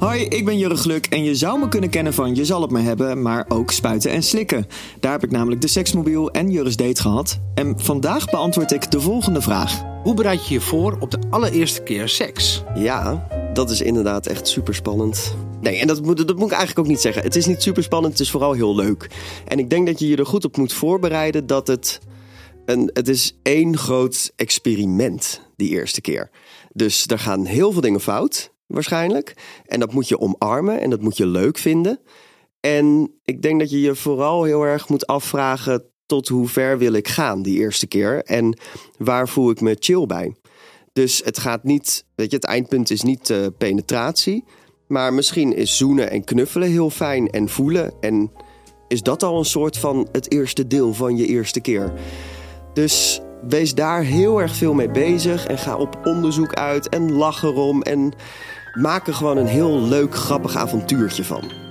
Hoi, ik ben Jurre Gluk en je zou me kunnen kennen van Je zal het me hebben, maar ook spuiten en slikken. Daar heb ik namelijk de seksmobiel en Jurre's date gehad. En vandaag beantwoord ik de volgende vraag. Hoe bereid je je voor op de allereerste keer seks? Ja, dat is inderdaad echt super spannend. Nee, en dat moet, dat moet ik eigenlijk ook niet zeggen. Het is niet super spannend, het is vooral heel leuk. En ik denk dat je je er goed op moet voorbereiden dat het. Een, het is één groot experiment die eerste keer. Dus er gaan heel veel dingen fout, waarschijnlijk. En dat moet je omarmen en dat moet je leuk vinden. En ik denk dat je je vooral heel erg moet afvragen tot hoe ver wil ik gaan die eerste keer en waar voel ik me chill bij. Dus het gaat niet, weet je, het eindpunt is niet uh, penetratie, maar misschien is zoenen en knuffelen heel fijn en voelen en is dat al een soort van het eerste deel van je eerste keer. Dus wees daar heel erg veel mee bezig en ga op onderzoek uit en lach erom en maak er gewoon een heel leuk, grappig avontuurtje van.